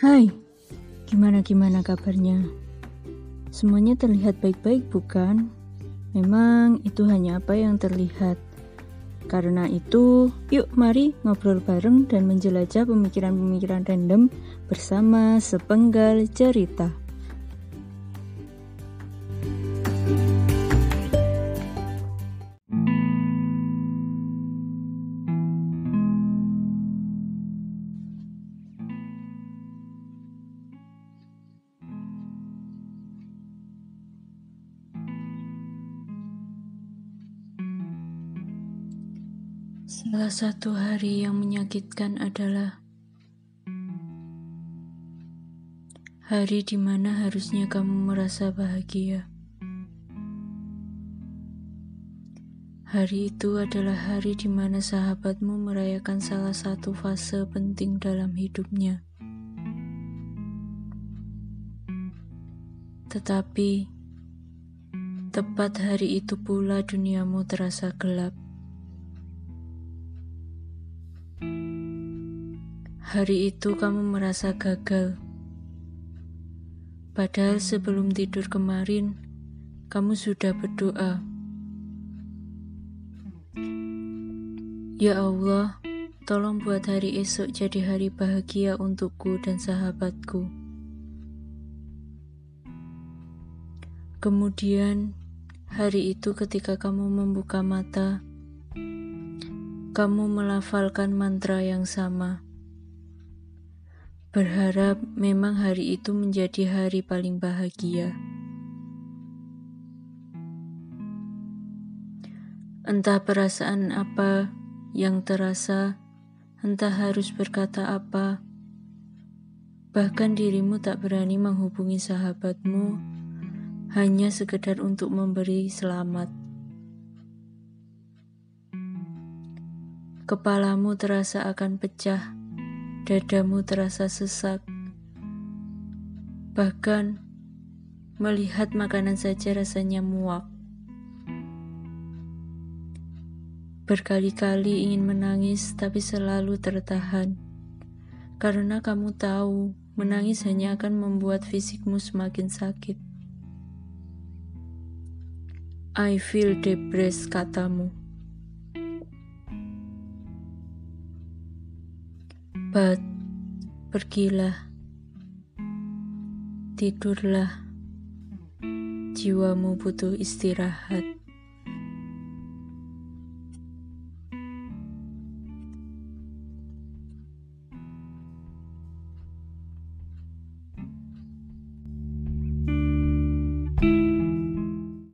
Hai, gimana-gimana kabarnya? Semuanya terlihat baik-baik, bukan? Memang itu hanya apa yang terlihat. Karena itu, yuk mari ngobrol bareng dan menjelajah pemikiran-pemikiran random bersama sepenggal cerita. Salah satu hari yang menyakitkan adalah hari di mana harusnya kamu merasa bahagia. Hari itu adalah hari di mana sahabatmu merayakan salah satu fase penting dalam hidupnya. Tetapi, tepat hari itu pula duniamu terasa gelap. Hari itu kamu merasa gagal. Padahal sebelum tidur kemarin, kamu sudah berdoa. Ya Allah, tolong buat hari esok jadi hari bahagia untukku dan sahabatku. Kemudian, hari itu ketika kamu membuka mata, kamu melafalkan mantra yang sama. Berharap memang hari itu menjadi hari paling bahagia. Entah perasaan apa yang terasa, entah harus berkata apa, bahkan dirimu tak berani menghubungi sahabatmu hanya sekedar untuk memberi selamat. Kepalamu terasa akan pecah dadamu terasa sesak. Bahkan melihat makanan saja rasanya muak. Berkali-kali ingin menangis, tapi selalu tertahan karena kamu tahu menangis hanya akan membuat fisikmu semakin sakit. I feel depressed, katamu. But, pergilah, tidurlah, jiwamu butuh istirahat.